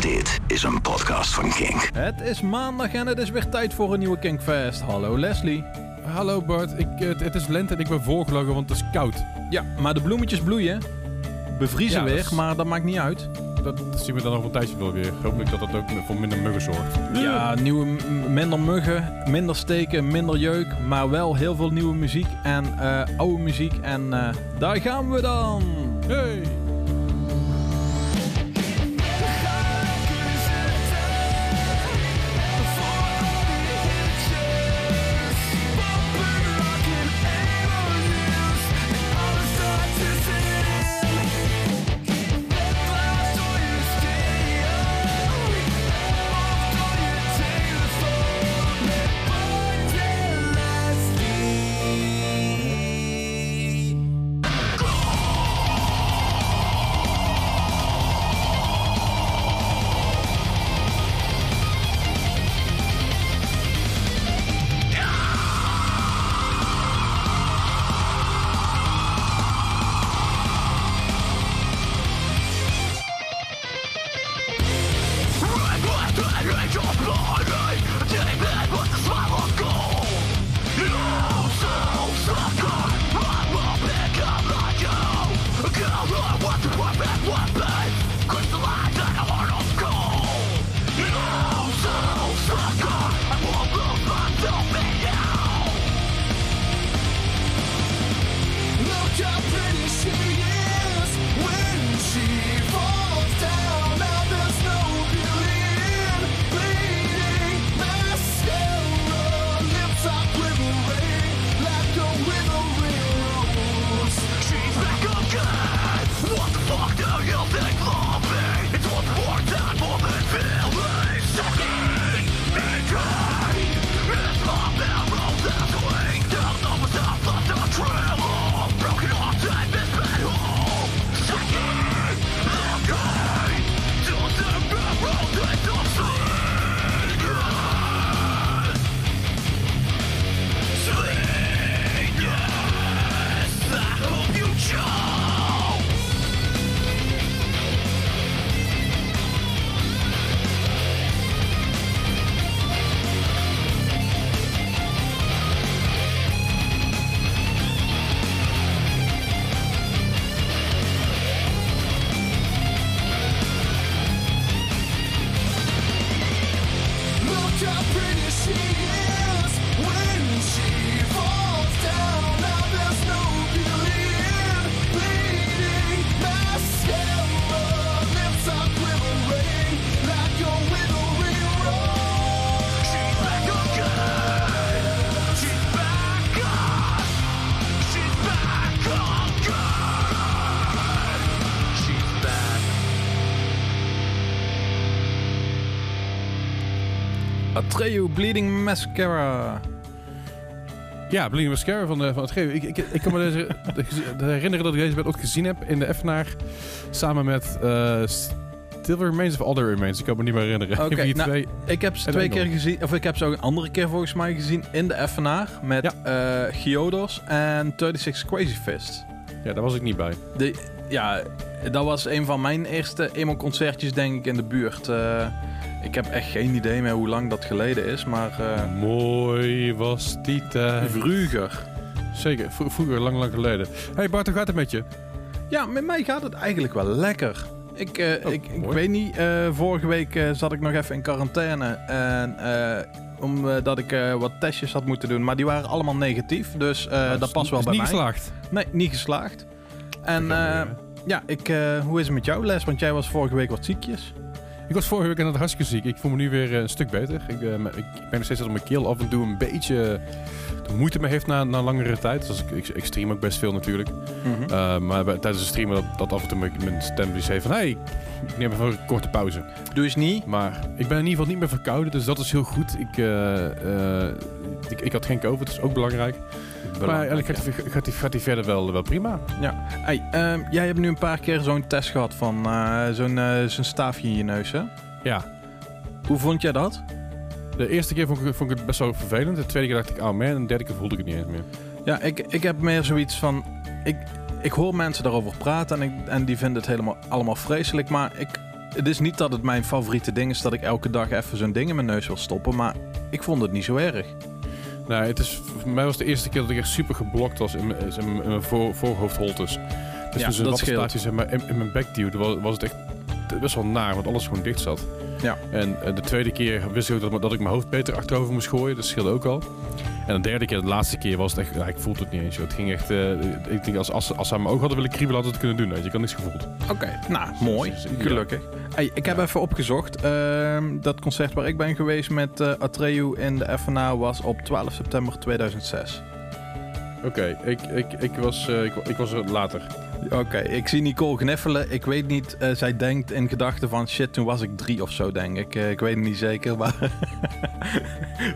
Dit is een podcast van Kink. Het is maandag en het is weer tijd voor een nieuwe Kinkfest. Hallo Leslie. Hallo Bart, ik, het, het is lente en ik ben voorgelogen, want het is koud. Ja, maar de bloemetjes bloeien. Bevriezen Ja, weer, dat is- maar dat maakt niet uit. Dat zien we dan over een tijdje wel weer. Hopelijk dat dat ook voor minder muggen zorgt. Ja, nieuwe, m- minder muggen, minder steken, minder jeuk, maar wel heel veel nieuwe muziek en eh, oude muziek. En eh, daar gaan we dan. Hey! Atreo Bleeding Mascara. Ja, Bleeding Mascara van, de, van het. Ik, ik, ik kan me deze, de- herinneren dat ik deze band ook gezien heb in de Effenaar. Samen met eh Still Remains of Other Remains. Ik kan me niet meer herinneren. Oké, nou, twee. Ik heb ze twee keer gezien, of ik heb ze ook een andere keer volgens mij gezien in de Effenaar met eh Giodos en 36 Crazy Fist. Ja, daar was ik niet bij. De, ja, dat was een van mijn eerste emo-concertjes denk ik in de buurt. Eh, ik heb echt geen idee meer hoe lang dat geleden is, maar eh Mooi was die tijd. vroeger. Zeker, vro- vroeger, lang, lang geleden. hey Bart, hoe gaat het met je? Ja, met mij gaat het eigenlijk wel lekker. Ik, eh, Oh, ik, ik weet niet, eh, vorige week zat ik nog even in quarantaine. En omdat ik wat testjes had moeten doen, maar die waren allemaal negatief. Dus eh, dat past wel is bij niet mij. geslaagd. Nee, niet geslaagd. En ja, ik, hoe is het met jou, Les? Want jij was vorige week wat ziekjes. Ik was vorige week inderdaad hartstikke ziek. Ik voel me nu weer eh, een stuk beter. Ik, eh, ik ben nog steeds dat mijn keel af en toe een beetje de moeite mee heeft na, na langere tijd. Dus ik, ik, stream ook best veel natuurlijk. Uh, maar bij- tijdens de streamen dat, dat af en toe mijn, mijn stem die zei van... Hey, ik neem even een korte pauze. Doe eens niet. Maar ik ben in ieder geval niet meer verkouden, dus dat is heel goed. Ik, eh, eh, ik, ik had geen covid, dat is ook belangrijk. Maar eigenlijk gaat hij gaat die, gaat die verder wel, wel prima. Hey, ehm, jij hebt nu een paar keer zo'n test gehad van eh, zo'n eh, zo'n staafje in je neus, hè? Ja, Hoe vond jij dat? de eerste keer vond ik, vond ik het best wel vervelend. De tweede keer dacht ik, oh man. En de derde keer voelde ik het niet eens meer. Ja, ik, ik heb meer zoiets van... Ik, ik hoor mensen daarover praten en, ik, en die vinden het helemaal allemaal vreselijk. Maar ik, het is niet dat het mijn favoriete ding is dat ik elke dag even zo'n ding in mijn neus wil stoppen, maar ik vond het niet zo erg. Nou, het is, voor mij was het de eerste keer dat ik echt super geblokt was in mijn, in mijn, voor, voorhoofdholtes. Dus Ja, ze dat maar, in, in mijn bek duwde, was, was het echt best wel naar, want alles gewoon dicht zat. Ja. En eh, de tweede keer wist ik ook dat, dat ik mijn hoofd beter achterover moest gooien, dat scheelde ook al. En de derde keer, de laatste keer, was het echt, ik voelde het niet eens. joh. Het ging echt, eh, ik denk als, als, als ze aan mijn ogen hadden willen kriebelen, hadden ze het kunnen doen. Weet je. Ik had niks gevoeld. Oké, nou, mooi. Dus, ja. Gelukkig. Hey, ik heb even opgezocht. Ehm, dat concert waar ik ben geweest met eh Atreu in de FNA was op 12 september 2006. Oké, ik, ik, ik, was, eh, ik, ik was er later. Oké, ik zie Nicole gniffelen. Ik weet niet, eh, zij denkt in gedachten van shit, toen was ik drie of zo, denk ik. Eh, ik weet het niet zeker, maar...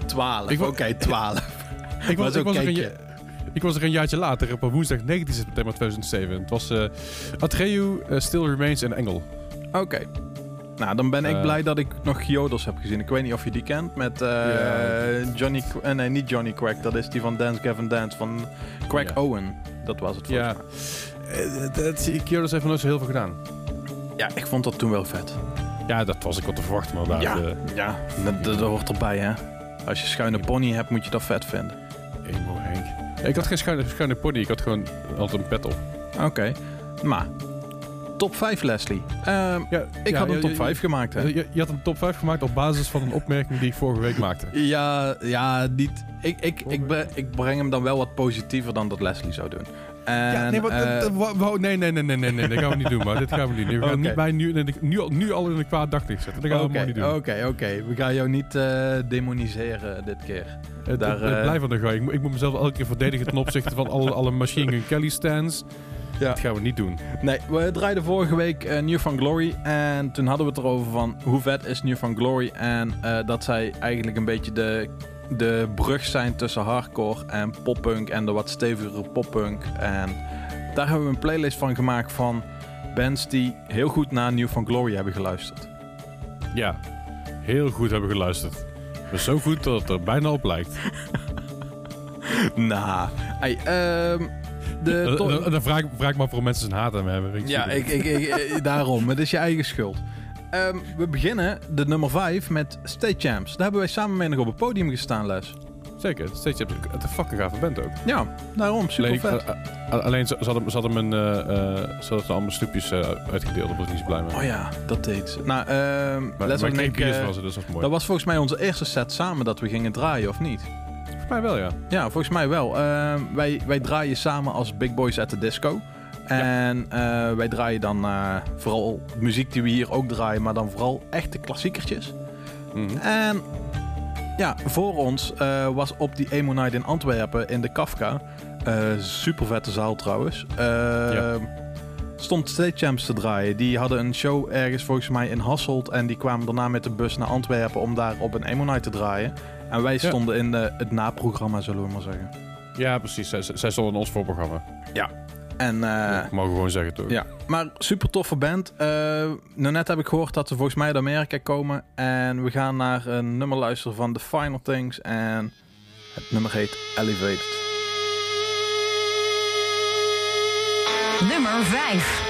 12, Ik oké, wa- 12. Ik was, ik, was er een, ik was er een jaartje later, op woensdag 19 september 2007. Het was Atreu, Still Remains en Engel. Oké. Nou, dan ben ik Eh. blij dat ik nog Gyodels heb gezien. Ik weet niet of je die kent met eh. Johnny... Qu- eh, nee, niet Johnny Quack. Dat is die van Dance Gavin Dance van Quack. Owen. Dat was het volgens Ja. mij. Dat, Kyoto's heeft nog nooit zo heel veel gedaan. Ja, ik vond dat toen wel vet. Ja, dat was ik wat te verwachten, maar Ja. ja. Ja, dat, dat hoort erbij, hè. Als je schuine pony hebt, moet je dat vet vinden. Emo Henk. Ik had geen schuine, schuine pony, ik had gewoon altijd een pet op. Oké. Maar, top 5, Leslie. Ehm, Ja, ik had een top 5 gemaakt, hè. Je, je had een top 5 gemaakt op basis van een opmerking die ik vorige week maakte. Ja, ja, niet... Ik, ik, ik, bre- ik breng hem dan wel wat positiever dan dat Leslie zou doen. En, ja, nee, maar, eh, wou- nee, nee, nee, nee, nee, nee, dat gaan we niet doen, maar dit gaan we niet doen. We gaan niet bij nu, nu, al- nu al in een kwaad daglicht zetten. Dat gaan we maar niet doen. oké, oké. We gaan jou niet eh, demoniseren dit keer. Het, Daar, het- het eh, blijft van de gooi. Ik, moet- ik moet mezelf elke keer verdedigen ten opzichte van alle, alle Machine Gun Kelly stands. Ja. Dat gaan we niet doen. Nee, we draaiden vorige week eh, New Van Glory. En toen hadden we het erover van hoe vet is New Van Glory. En eh, dat zij eigenlijk een beetje de, de brug zijn tussen hardcore en poppunk. En de wat stevigere poppunk. En daar hebben we een playlist van gemaakt van bands die heel goed naar New Van Glory hebben geluisterd. Ja, heel goed hebben geluisterd. Maar zo goed dat het er bijna op lijkt. Nou, hey, ehm, de Eh, eh, Dan vraag, ik- vraag ik me af waarom mensen een haat aan me hebben. Ja, ik, ik, ik- eh, daarom. Het is je eigen schuld. Ehm, we beginnen de nummer 5 met State Champs. Daar hebben wij samen mee nog op het podium gestaan, Les. Zeker, steeds heb het een fucking gave band ook. Ja, daarom. Super Alleen, vet. alleen ze, ze hadden, ze hadden, mijn, ze hadden allemaal snoepjes uitgedeeld. Daar was niet zo blij mee. oh ja, dat deed ze. Nou, ehm maar Les maar en geen ik, biers was het, dus dat was mooi. dat was volgens mij onze eerste set samen dat we gingen draaien, of niet? Volgens mij wel, ja. Ja, volgens mij wel. Ehm, wij, wij draaien samen als Big Boys at the Disco. En eh, wij draaien dan eh, vooral muziek die we hier ook draaien, maar dan vooral echte klassiekertjes. Mhm. En ja, voor ons eh, was op die Emo Night in Antwerpen in de Kafka, super vette zaal trouwens, eh, Ja. stond State Champs te draaien. Die hadden een show ergens volgens mij in Hasselt en die kwamen daarna met de bus naar Antwerpen om daar op een Emo Night te draaien. En wij Ja. stonden in de, het naprogramma, zullen we maar zeggen. Ja, precies. Zij, zij stonden in ons voorprogramma. En eh, Ja, mogen we gewoon zeggen, toch? Ja, maar super toffe band. Eh nou net heb ik gehoord dat ze volgens mij uit Amerika komen. En we gaan naar een nummer luisteren van The Final Things. En het nummer heet Elevated. Nummer 5.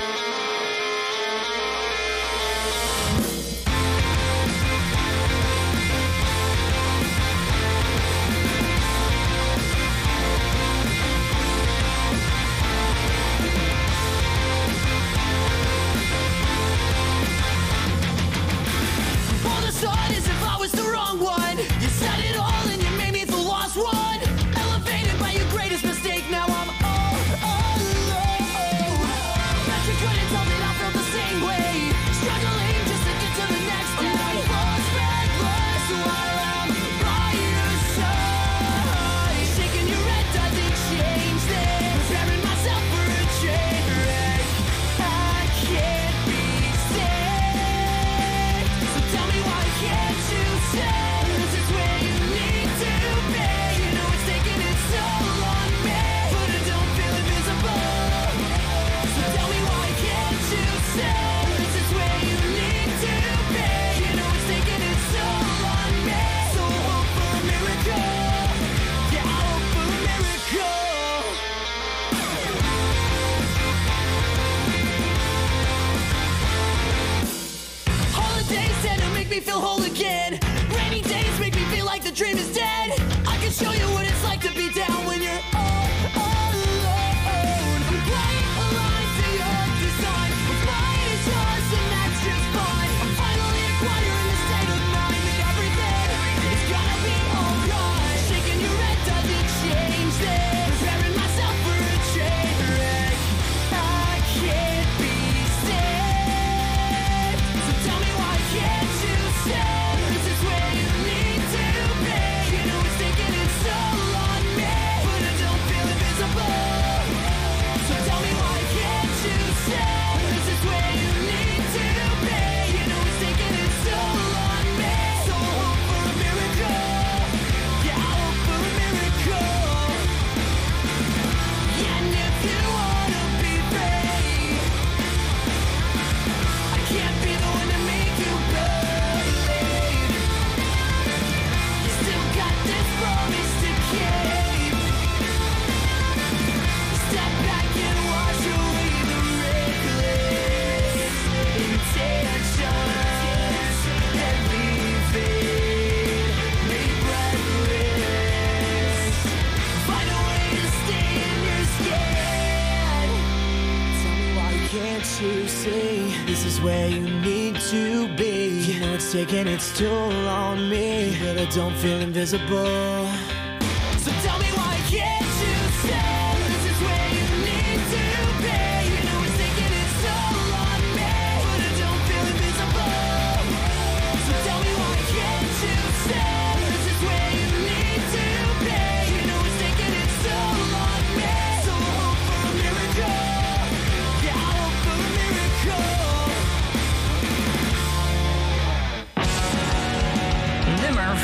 where you need to be. You know it's taking its toll on me, but I don't feel invisible.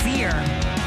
fear.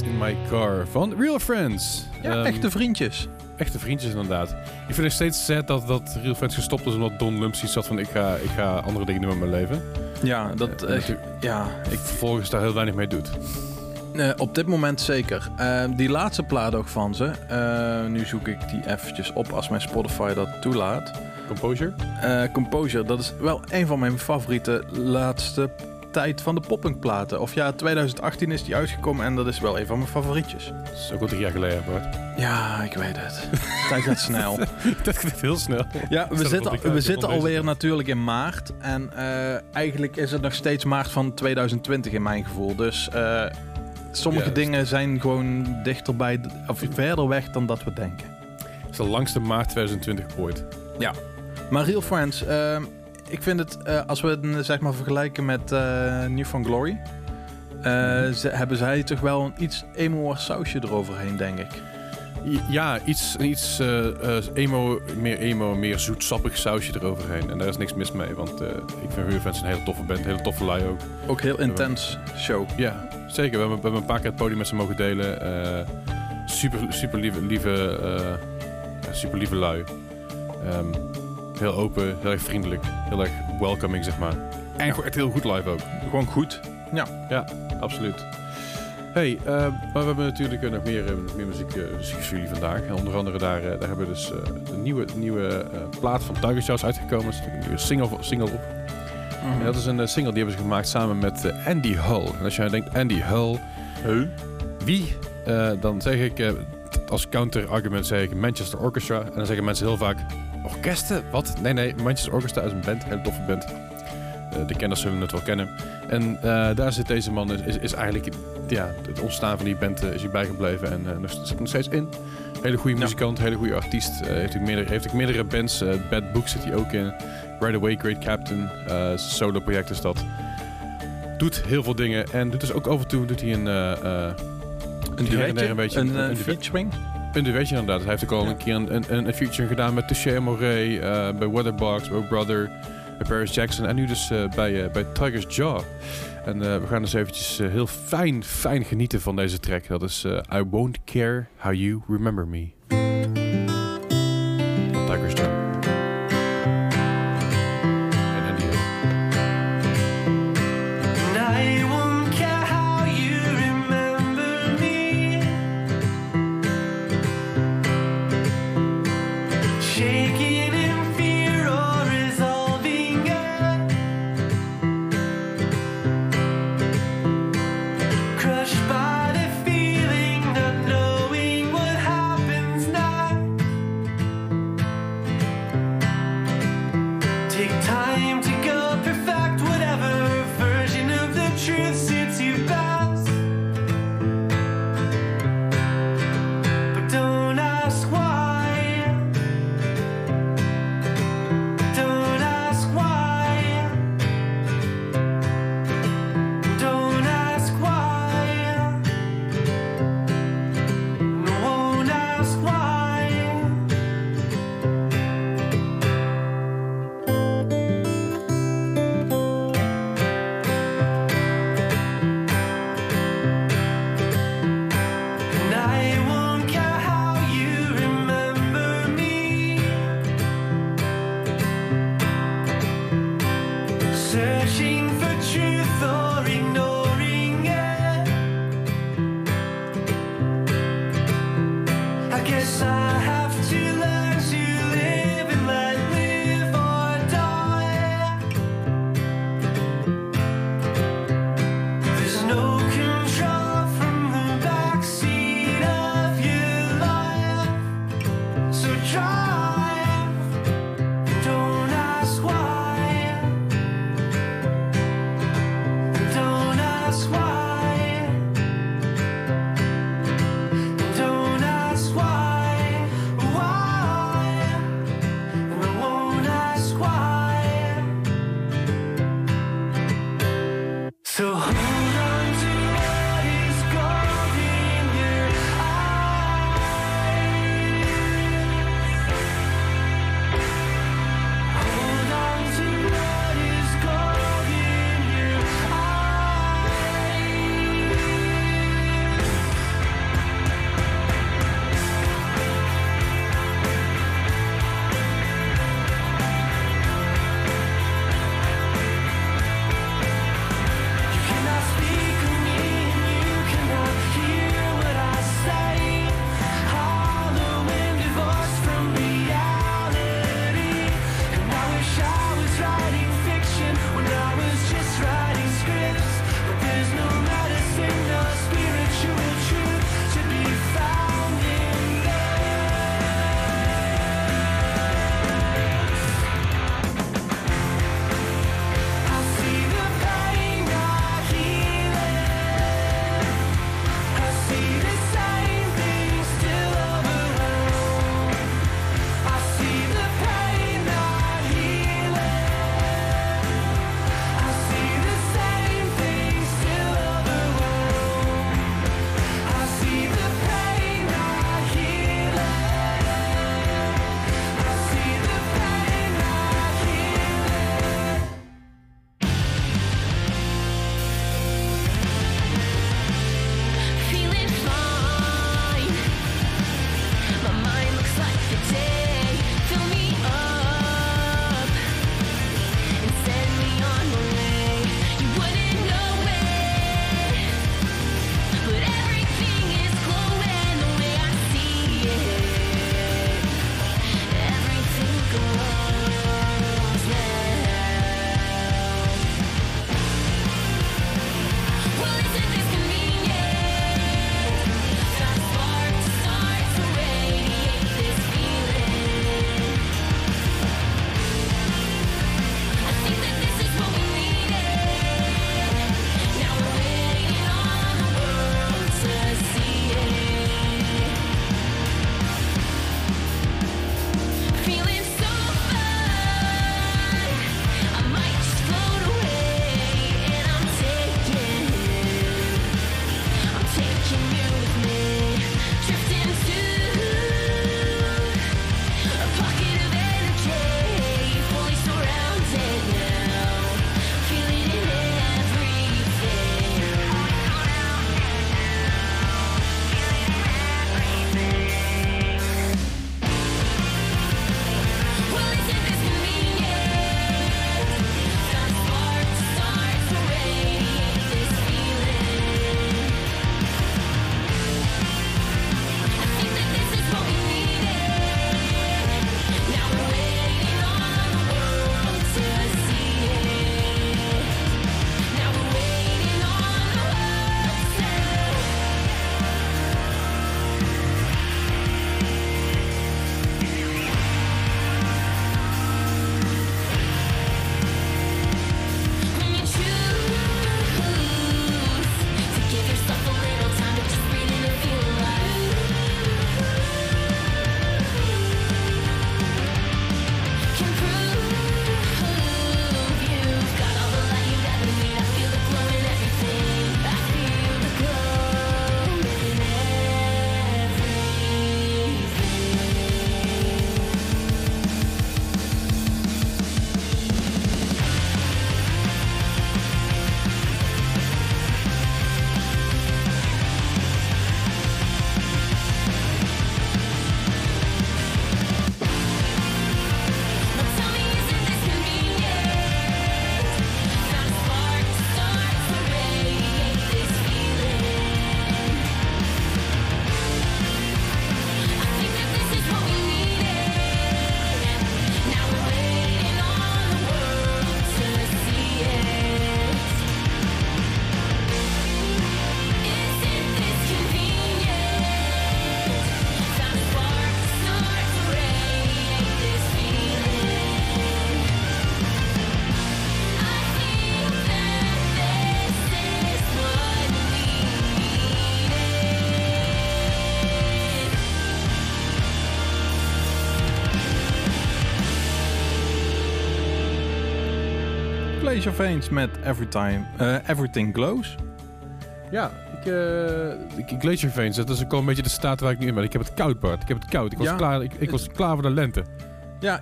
In My Car van Real Friends. Ja, Ehm, echte vriendjes. echte vriendjes inderdaad. Ik vind het steeds sad dat, dat Real Friends gestopt is omdat Don Lumps iets zat van ik ga, ik ga andere dingen doen met mijn leven. Ja, dat, Eh, eh, ja Ik vervolgens daar heel weinig mee doet. eh, op dit moment zeker. Die laatste plaat ook van ze. nu zoek ik die eventjes op als mijn Spotify dat toelaat. Composure? Composure, dat is wel een van mijn favoriete laatste tijd van de poppingplaten. Of ja, 2018 is die uitgekomen en dat is wel een van mijn favorietjes. Dat is ook al drie jaar geleden, Bart. Ja, ik weet het. Tijd gaat snel. dat gaat heel snel. Ja, we zitten, we zitten alweer natuurlijk in maart. En eh, eigenlijk is het nog steeds maart van 2020 in mijn gevoel. Dus eh, sommige Ja, dingen zijn gewoon dichterbij, of verder weg dan dat we denken. Het is de langste maart 2020 ooit. Maar Real Friends, eh, ik vind het, eh, als we het eh, zeg maar vergelijken met eh New Found Glory... ze, hebben zij toch wel een iets emo sausje eroverheen, denk ik. Ja, iets, iets emo, meer emo, meer zoetsappig sausje eroverheen. En daar is niks mis mee, want ik vind Friends een hele toffe band, een hele toffe lui ook. Ook heel intens show. Ja, zeker. We hebben, we hebben een paar keer het podium met ze mogen delen. Super, super lieve, lieve, super lieve lui. Ehm, heel open, heel erg vriendelijk, heel erg welcoming, zeg maar. En gewoon echt heel goed live ook. Gewoon goed. Absoluut. Hey, eh, maar we hebben natuurlijk eh, nog meer, eh, meer muziek, muziek voor jullie vandaag. En onder andere daar, daar hebben we dus een nieuwe, nieuwe plaat van Tiger uitgekomen. Er is natuurlijk een nieuwe single, single op. En dat is een single die hebben ze gemaakt samen met Andy Hull. En als jij denkt Andy Hull, wie? Dan zeg ik, als counter-argument zeg ik Manchester Orchestra. En dan zeggen mensen heel vaak, orkesten? Wat? Nee, nee, Manchester Orchestra is een band, een hele toffe band. Eh, de kenners zullen het wel kennen. En eh, daar zit deze man, is, is, eigenlijk ja, het ontstaan van die band eh, is hij bijgebleven en nog, zit nog steeds in. Hele goede Ja. muzikant, hele goede artiest. Heeft, ook meerdere, heeft ook meerdere bands. Bad Book zit hij ook in. Right Away, Great Captain. solo project is dat. Doet heel veel dingen. En doet dus ook af en toe doet hij een, Een duetje, een beetje- een, een featuring. Een duetje inderdaad. Hij heeft ook al Ja. een keer een, een, een, featuring gedaan met Touché Amoré, eh bij Weatherbox, bij Brother, bij Paris Jackson en nu dus eh, bij, eh, bij Tiger's Jaw. En we gaan dus eventjes heel fijn, fijn genieten van deze track. Dat is I Won't Care How You Remember Me. Veins met Every Time, eh, Everything Glows. Ja, ik, eh ik, Glacier Veins, dat is ook al een beetje de staat waar ik nu in ben. Ik heb het koud, Bart. Ik heb het koud. Ik was, Ja. klaar, ik, ik was klaar voor de lente. Ja,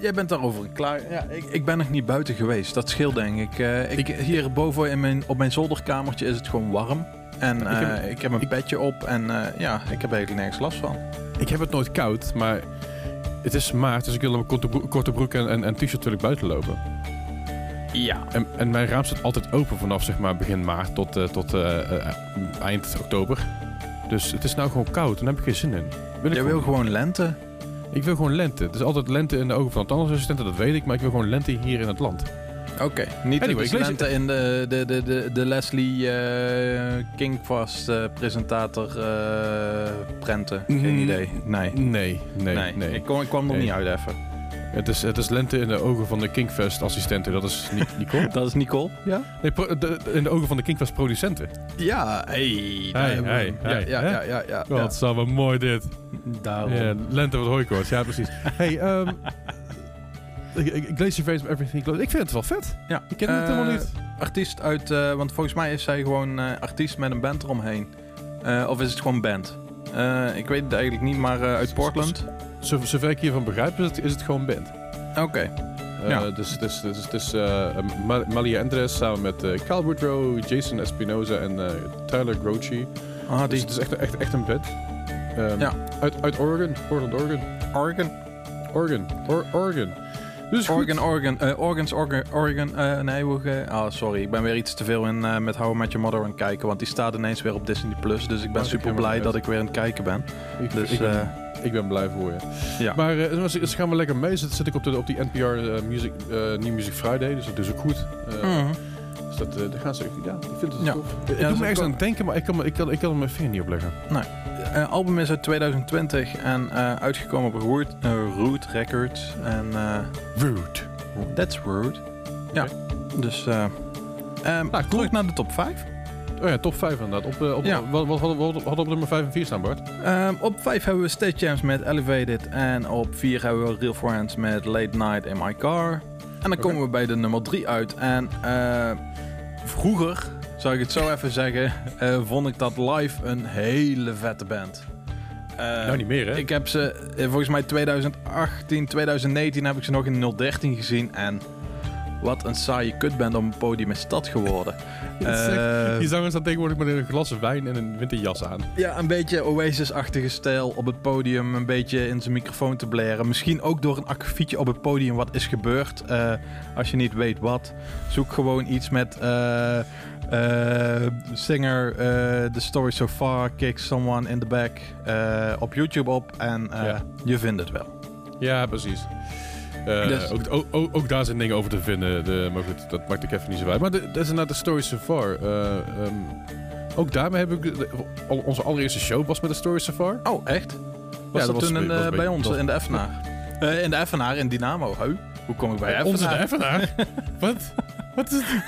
jij bent daarover klaar. Ja, ik, ik ben nog niet buiten geweest. Dat scheelt denk ik. Eh, ik, hier boven in mijn, op mijn zolderkamertje is het gewoon warm. En Ik heb- ik heb een petje op en ja, ik heb eigenlijk nergens last van. Ik heb het nooit koud, maar het is maart, dus ik wil mijn korte, broek- korte broek en, en, en t-shirt natuurlijk buiten lopen. Ja. En, en mijn raam staat altijd open vanaf zeg maar, begin maart tot, eh, tot eh, eh, eind oktober. Dus het is nou gewoon koud en daar heb ik geen zin in. Wil ik, Jij wil gewoon lente. ik wil gewoon lente. Het is altijd lente in de ogen van tandartsassistenten, dat weet ik. Maar ik wil gewoon lente hier in het land. Oké. Niet Anyway, dus ik lees- lente in de, de, de, de, de Leslie eh Kingfast eh, presentator eh prenten. Geen Mm, idee. Nee. Nee, nee, nee. Ik, kwam, ik kwam er Nee. niet uit even. Het, is, het is lente in de ogen van de Kingfest-assistenten. Dat is Ni- Nicole. Dat is Nicole. Ja? Nee, pro- de- de- in de ogen van de Kingfest-producenten. Ja, hey. Hey, hey, ja, ja, ja, ja, ja. Wat zal wel mooi dit. Daarom. Ja, lente wat hooikoorts. Ja, precies. hey, ehm ik, ik, ik lees je face Everything Close. Ik vind het wel vet. Ja. Ik ken het Eh, helemaal niet. Artiest uit, eh, want volgens mij is zij gewoon eh, artiest met een band eromheen. Eh, of is het gewoon band? Eh, ik weet het eigenlijk niet, maar eh, uit Portland. Zo, zover ik hiervan begrijp, is het, is het gewoon band. Oké. Ja. Dus het is, dus, is eh, Ma- Malia Andres samen met eh Cal Woodrow, Jason Espinoza en Tyler Grochi. Ah, Dus die het is echt, echt, echt een band. Ehm, Ja. uit, uit Oregon, Portland, Oregon. Oregon. Oregon, Or- Oregon. Dus. Oregon, Oregon, Oregon's Oregon, Oregon, eh, nee, ge- ah, sorry, ik ben weer iets te veel in met How I Met Your Mother aan het kijken, want die staat ineens weer op Disney Plus, dus ik ben Oh, super blij dat ik weer aan het kijken ben. Ik, Dus, ik, ben, ik ben blij voor je. Ja. Maar eh, dus, dus gaan we lekker mee. Zit, zit ik op, de, op die NPR eh, Music, eh, New Music Friday, dus dat is ook goed. Mhm. Dus dat, daar gaan ze, ja, ik vind het Ja. tof. Ja, ik doe me ergens ook aan denken, maar ik kan, ik, kan, ik kan er mijn vinger niet op leggen. Eh, album is uit 2020 en uitgekomen op Root, Root Records en Rude. That's Rude. Ja, dus eh ehm, cool. terug naar de top 5. Oh ja, top 5 inderdaad. Op, eh, op, Ja. wat, wat hadden we op nummer 5 en 4 staan, Bart? Ehm, op 5 hebben we State Champs met Elevated. En op 4 hebben we Real Friends met Late Night in My Car. En dan komen we bij de nummer 3 uit. En eh, vroeger, zou ik het zo even zeggen, eh, vond ik dat live een hele vette band. Eh, nou, niet meer, hè? Ik heb ze, volgens mij 2018, 2019 heb ik ze nog in 013 gezien. En wat een saaie kutband op een podium is dat geworden. Die zanger staat tegenwoordig met een glas wijn en een winterjas aan. ja, een beetje Oasis-achtige stijl op het podium. Een beetje in zijn microfoon te blaren. Misschien ook door een akkefietje op het podium wat is gebeurd. Eh, als je niet weet wat. Zoek gewoon iets met eh, singer, The Story So Far, Kick Someone in the Back op YouTube op. En Ja. je vindt het wel. Ja, precies. Eh, Dus- ook, ook, ook, ook daar zijn dingen over te vinden. De, maar goed, dat maakt ik even niet zo uit. Maar dat is inderdaad de story so far. Eh, ehm, ook daarmee heb ik... onze allereerste show was met de story so far. Oh, echt? Was Ja, dat, toen een was bij ons in de Effenaar? In de Effenaar, in Dynamo. Huh? Hoe kom ik bij Effenaar? Onze de Effenaar? Wat? Wat is het?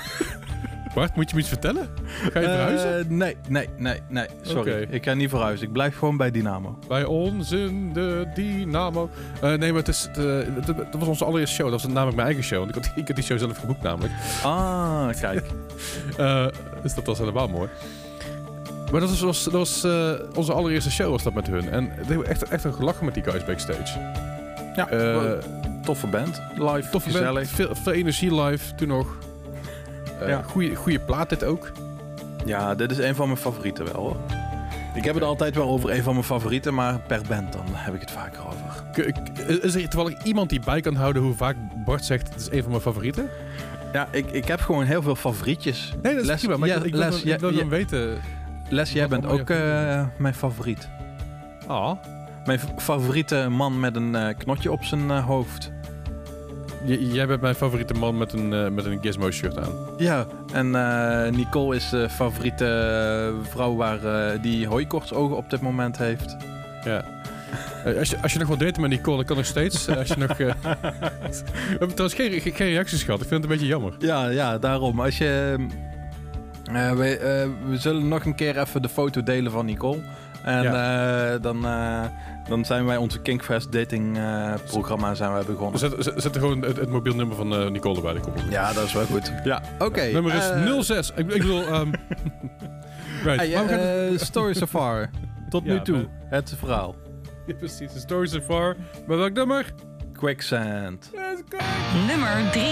Bart, moet je me iets vertellen? Ga je verhuizen? Eh, nee, nee, nee, nee. Sorry. Ik ga niet verhuizen. Ik blijf gewoon bij Dynamo. Bij ons in de Dynamo. Eh, nee, maar het is, eh, dat was onze allereerste show. Dat was namelijk mijn eigen show. Want ik had, ik had die show zelf geboekt namelijk. Ah, kijk. Eh, dus dat was helemaal mooi. Maar dat was, was, dat was eh, onze allereerste show was dat met hun. En we hebben echt, echt een gelachen met die guys backstage. Ja, Eh, toffe band. Live, Toffe gezellig. band, veel, veel energie live toen nog. Eh Ja. goeie, goeie plaat dit ook. Ja, dit is een van mijn favorieten wel hoor. Ik heb het altijd wel over een van mijn favorieten, maar per band dan heb ik het vaker over. Is er toevallig iemand die bij kan houden hoe vaak Bart zegt het is een van mijn favorieten? Ja, ik, ik heb gewoon heel veel favorietjes. Nee, dat is Les- prima. Maar ja, ik, ik wil, Les, ik wil ja. dan weten... Les, jij bent ook je eh, mijn favoriet. Ah, Mijn f- favoriete man met een eh, knotje op zijn hoofd jij bent mijn favoriete man met een, eh, met een Gizmo-shirt aan. Ja, en eh, Nicole is de favoriete eh, vrouw waar, die hooikortsogen op dit moment heeft. Ja. Als je, als je nog wilt deed met Nicole, dat kan nog steeds. Als je nog, We hebben trouwens geen, reacties gehad. Ik vind het een beetje jammer. Ja, ja daarom. Als je, we, we zullen nog een keer even de foto delen van Nicole. En dan dan zijn wij onze Kinkfest dating eh, programma zijn wij begonnen. Zet, er gewoon het, mobiel nummer van eh, Nicole bij de koppel. Ja, dat is wel goed. Ja, oké. Nummer is eh, 06. Ik, wil. bedoel... Ehm, right. Hey, story so far. Tot nu toe. Het verhaal. Ja, precies. Story so far. Maar welk nummer? Quicksand. Nummer 3.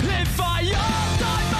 Live fire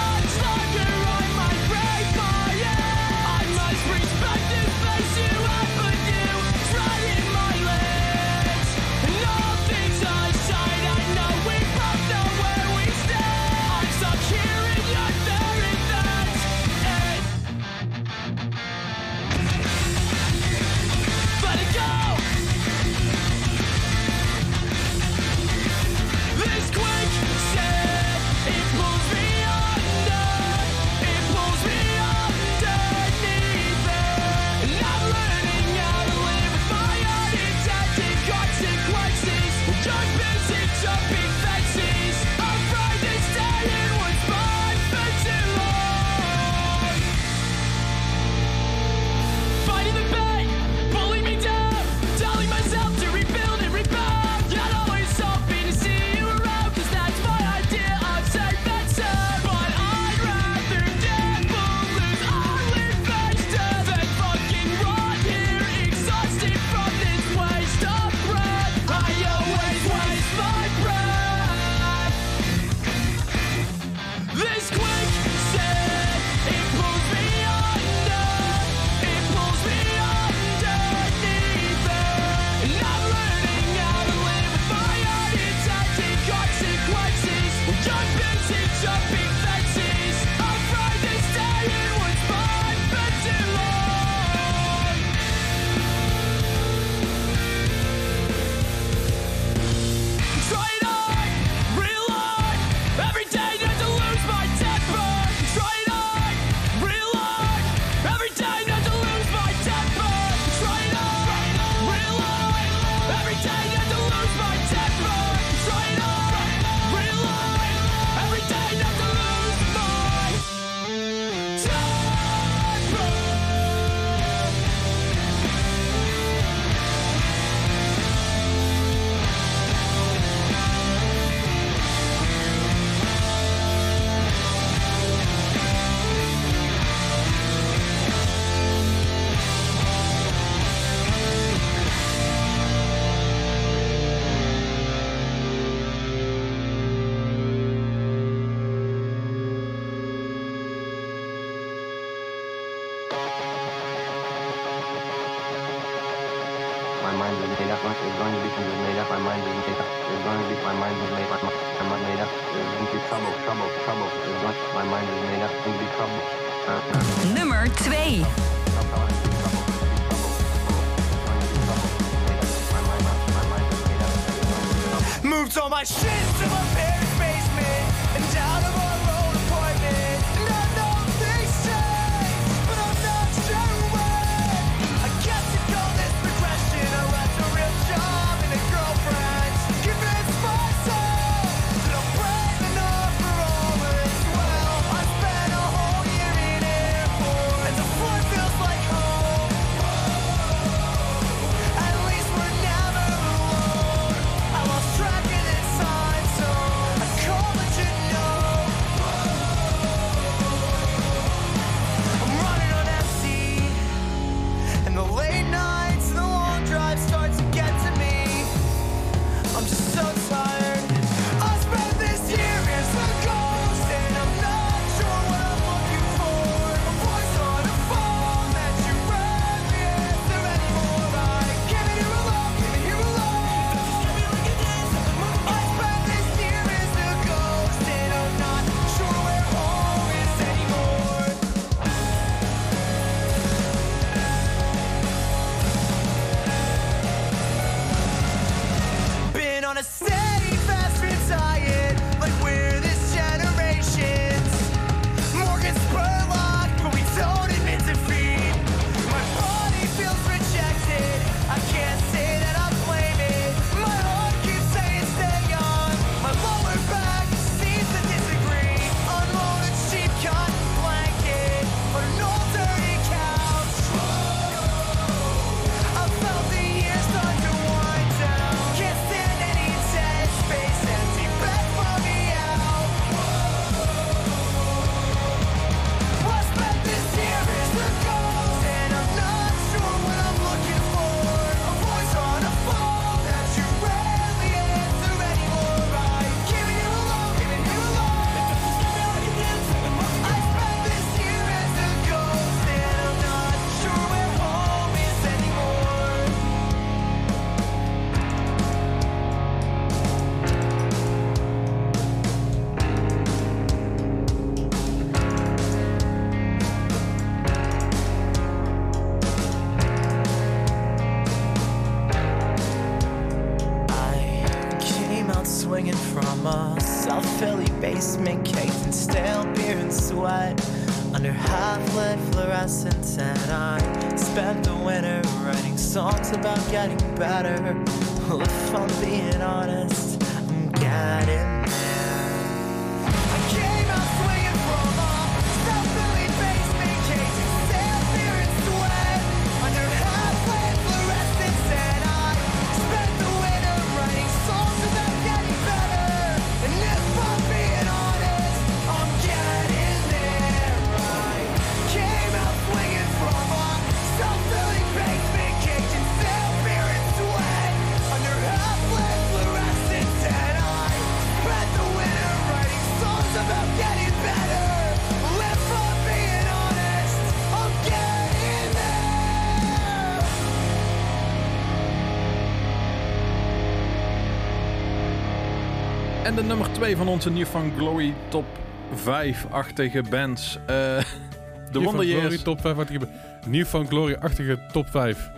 En de nummer 2 van onze New Van Glory top 5-achtige bands. Eh, de Nieuw Wonder van Glory Years. top 5. Wat ik heb. Nieuw van Glory-achtige top 5.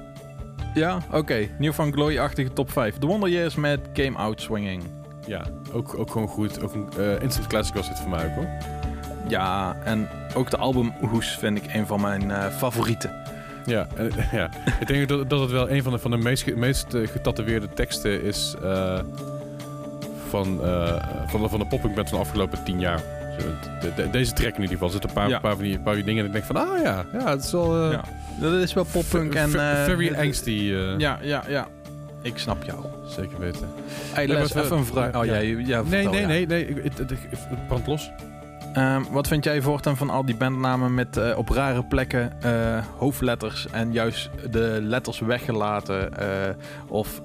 Ja, oké. New Van Glory-achtige top 5. De Wonder Years met Came Out Swinging. Ja, ook, ook gewoon goed. Ook een eh, instant classic was dit voor mij ook hoor. Ja, en ook de album Hoes vind ik een van mijn eh, favorieten. Ja, ja. ik denk dat, dat het wel een van de, van de meest, meest getatoeëerde teksten is van, eh, van, de, van de popping band van de afgelopen tien jaar. Zo, de- de- deze track in ieder geval. Er zitten een paar, Ja. paar, van die, paar van die dingen en ik denk van, ah ja, ja het is wel... eh, Ja. Dat is wel poppunk en... eh, very angsty. Ja, ja, ja. Ik snap jou. Zeker weten. Hey, Nee, Les, even een vraag. Oh, ja. jij, jij Nee, vertel, nee, ja. nee, nee. ik- Het, brandt los. Ehm, wat vind jij voortaan van al die bandnamen met op rare plekken hoofdletters en juist de letters weggelaten of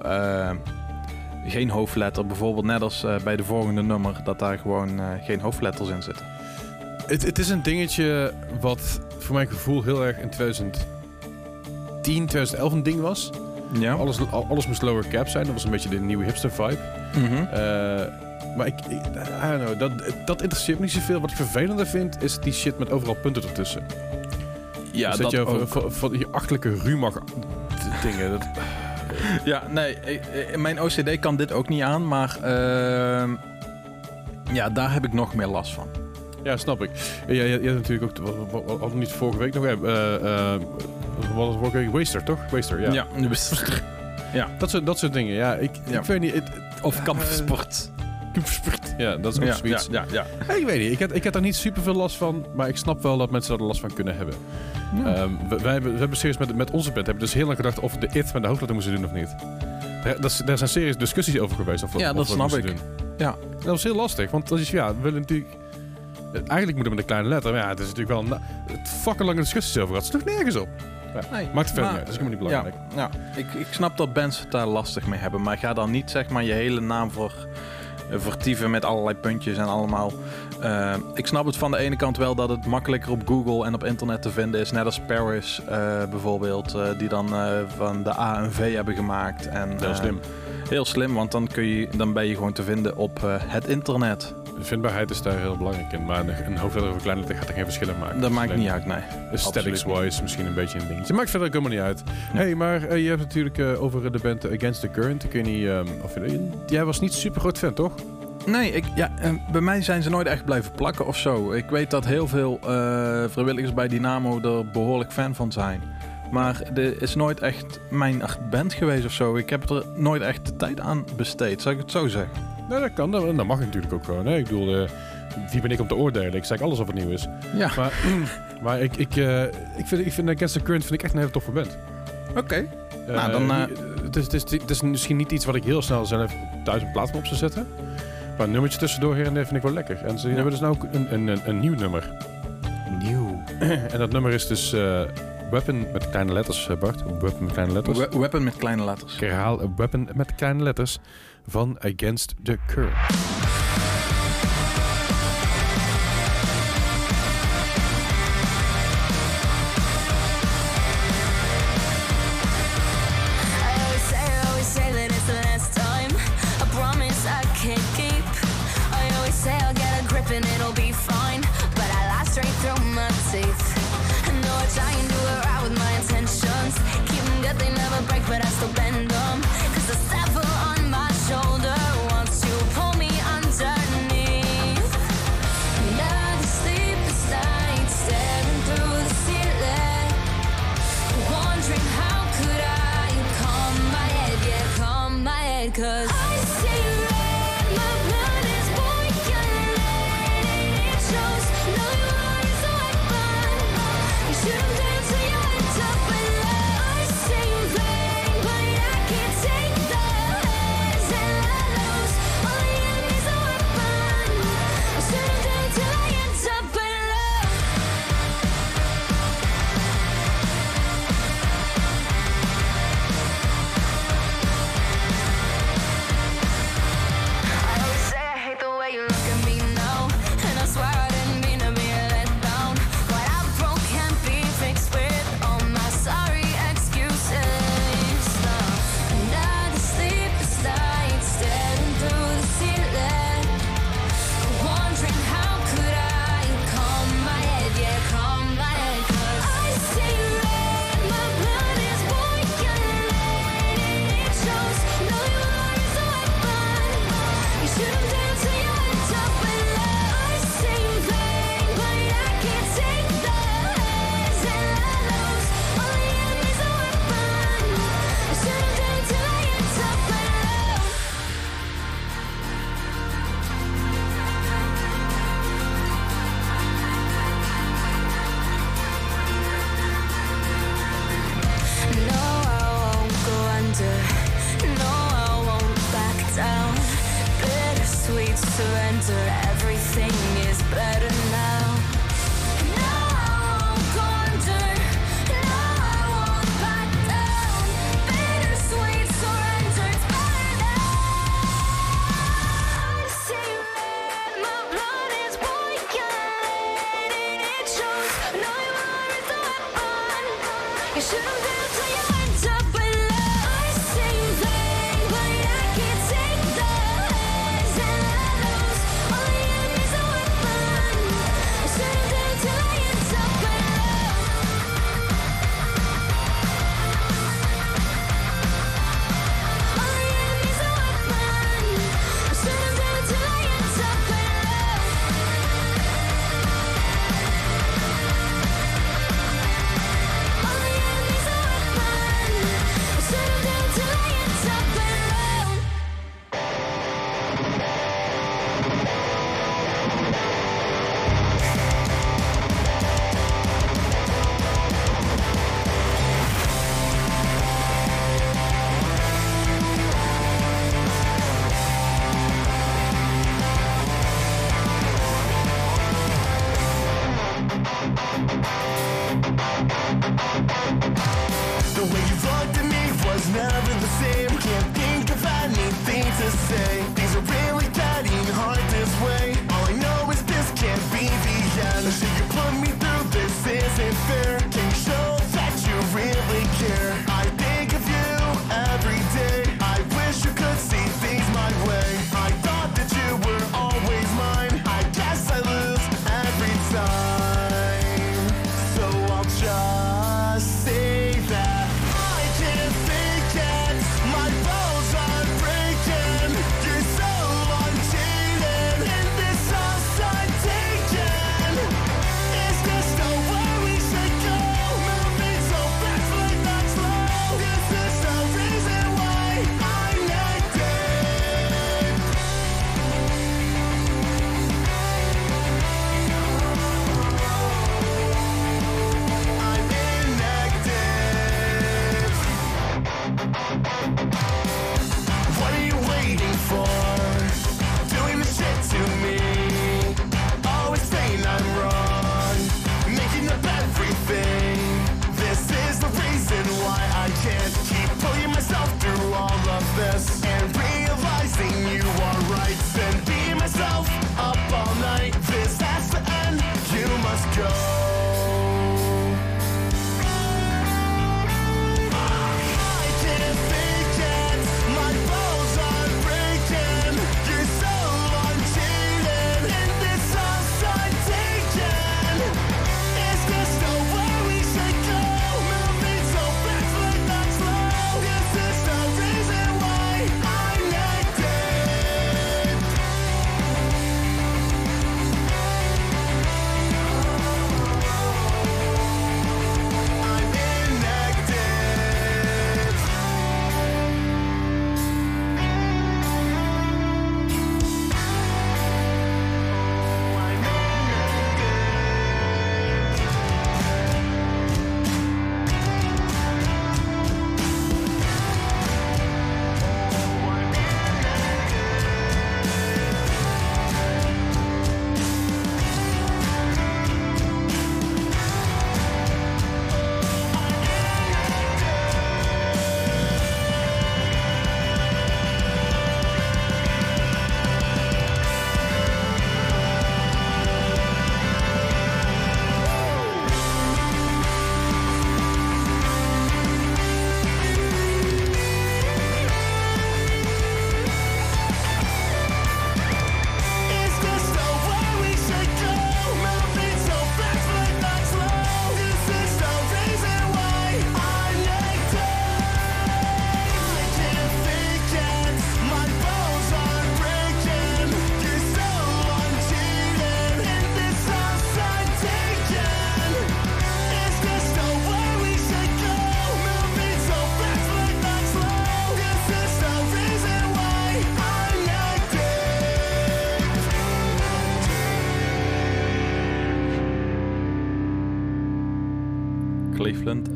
geen hoofdletter? Bijvoorbeeld net als eh, bij de volgende nummer dat daar gewoon eh, geen hoofdletters in zitten. Het, het is een dingetje wat voor mijn gevoel heel erg in 2010, 2011 een ding was. Ja. Alles, al- alles moest lower cap zijn. Dat was een beetje de nieuwe hipster vibe. Mhm. Eh, maar ik, ik, I don't know, dat, dat interesseert me niet zoveel. Wat ik vervelender vind, is die shit met overal punten ertussen. Ja, Dus dat je van, van die achterlijke Rumach dingen. Dat, Ja, nee, ik- mijn OCD kan dit ook niet aan, maar ehm, ja, daar heb ik nog meer last van. ja, snap ik. Ja, je, je hebt natuurlijk ook, we niet vorige week nog? Eh, eh, eh, wat was het? Waster, toch? Waster, ja. Ja, Dat, soort, dat soort dingen, ja. Ik, Ja. ik weet niet. Het, of kampsport. Ja, dat is ook Ja, zoiets. ja, ja. Ja, ik weet niet. Ik heb, ik heb daar niet super veel last van. Maar ik snap wel dat mensen daar last van kunnen hebben. Ehm, we, wij hebben, we hebben serieus met, met onze band hebben dus heel lang gedacht of we de it met de hoofdletter moesten doen of niet. Daar, dat is- daar zijn serieus discussies over geweest. Of, Ja, of dat snap ik. Doen. Ja. Dat was heel lastig, want dat is ja, we willen natuurlijk. Eigenlijk moeten we met een kleine letter, maar ja, het is natuurlijk wel een het fucking lange discussies over gehad. Het is nergens op. Ja, Nee, maakt het verder uit, dat is helemaal niet belangrijk. Ja, ja. Ik, ik snap dat bands het daar lastig mee hebben, maar ga dan niet zeg maar je hele naam voor vertieven met allerlei puntjes en allemaal. Eh, ik snap het van de ene kant wel dat het makkelijker op Google en op internet te vinden is, net als Paris eh, bijvoorbeeld, eh, die dan van de A een V hebben gemaakt. En, Heel slim. Heel slim, want dan, kun je, dan ben je gewoon te vinden op het internet. De vindbaarheid is daar heel belangrijk in, maar een hoofdletter of een kleine letter gaat er geen verschil in maken. Dat maakt niet uit, nee. Aesthetics-wise misschien een beetje een dingetje. Maakt verder ook helemaal niet uit. Ja. hey, maar eh, je hebt natuurlijk eh, over de band Against the Current. Ik weet niet ehm, of je... Jij was niet super groot fan, toch? Nee, ik, ja, eh, bij mij zijn ze nooit echt blijven plakken of zo. Ik weet dat heel veel eh, vrijwilligers bij Dynamo er behoorlijk fan van zijn. Maar er is nooit echt mijn band geweest of zo. Ik heb er nooit echt de tijd aan besteed, zou ik het zo zeggen. Nou, dat kan. Dat, dat mag natuurlijk ook gewoon. Hè? Ik bedoel, eh, wie ben ik om te oordelen? Ik zeg alles of het nieuw is. Ja, Maar, maar ik, ik, eh, ik, vind, ik vind Against the Current vind ik echt een hele toffe band. oké. Eh, Nou, dan, het, is, het, is, het is misschien niet iets wat ik heel snel zelf thuis een plaats op zou zetten. Maar een nummertje tussendoor en der vind ik wel lekker. En ze hebben dus nou ook een, een, een, een nieuw nummer. Nieuw. En dat nummer is dus Weapon met kleine letters, Bart. Weapon met kleine letters. We- weapon met kleine letters. Ik herhaal, Weapon met kleine letters van Against the Current. I always say, I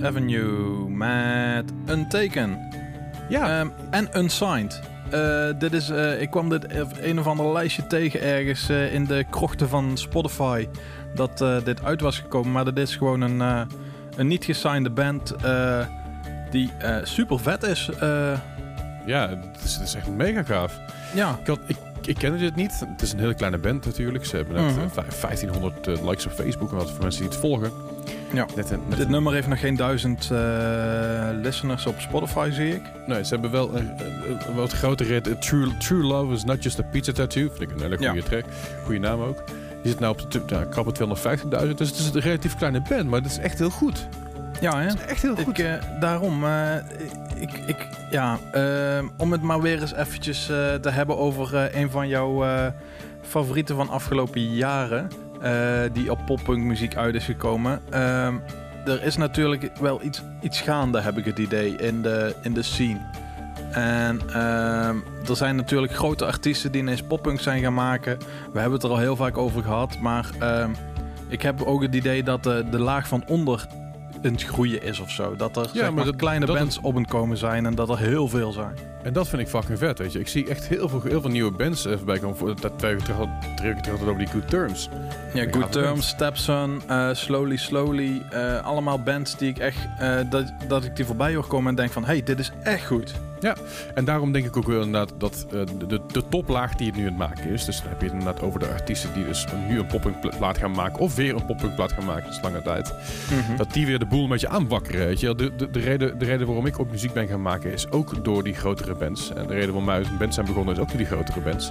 Avenue met een teken. Ja. Ehm, en Unsigned. Uh, dit is, eh, ik kwam dit een of ander lijstje tegen ergens eh, in de krochten van Spotify. Dat dit uit was gekomen. Maar dit is gewoon een, een niet gesignede band die super vet is. Ja, het is, echt mega gaaf. Ja. Ik, ik, kende dit niet. Het is een hele kleine band natuurlijk. Ze hebben net mhm. 1500 likes op Facebook. En wat voor mensen die het volgen. Ja. Een, net Dit nummer heeft nog geen duizend eh, listeners op Spotify, zie ik. nee, ze hebben wel een, een- een wat grotere rit. Eh, True, True Love is not just a pizza tattoo. Vind ik een hele goede Ja. track. Goede naam ook. Die zit nou op de nou, krappe 250.000. Dus het is een relatief kleine band, maar het is echt heel goed. Ja, hè? Echt heel goed. Ik, eh, daarom, eh, ik, ik, ja, eh, om het maar weer eens eventjes eh, te hebben over eh, een van jouw eh, favorieten van afgelopen jaren, eh, die op poppunk muziek uit is gekomen. Ehm, er is natuurlijk wel iets, iets gaande, heb ik het idee, in de, in de scene. En ehm, er zijn natuurlijk grote artiesten die ineens poppunk zijn gaan maken. We hebben het er al heel vaak over gehad, maar ehm, ik heb ook het idee dat de, de laag van onder in het groeien is of zo. Dat er zeg maar kleine dat bands op het komen zijn en dat er heel veel zijn. En dat vind ik fucking vet, weet je. Ik zie echt heel veel, heel veel nieuwe bands eh, voorbij komen. Voor, dat weken terug, had- drie weken terug had het over die Good Terms. Ja, Good Terms. Stepson, eh, Slowly Slowly. eh, allemaal bands die ik echt, eh, dat, dat ik die voorbij hoor komen en denk van, hey, dit is echt goed. En daarom denk ik ook wel inderdaad dat eh, de, de, toplaag die het nu aan het maken is. Dus dan heb je het inderdaad over de artiesten die dus nu een poppingplaat gaan maken. Of weer een poppingplaat gaan maken, dat is lange tijd. Dat die weer de boel een beetje aanwakkeren. Weet je. De, de, de, reden, de reden waarom ik ook muziek ben gaan maken is ook door die grotere bands. En de reden waarom wij uit een band zijn begonnen is ook door die grotere bands.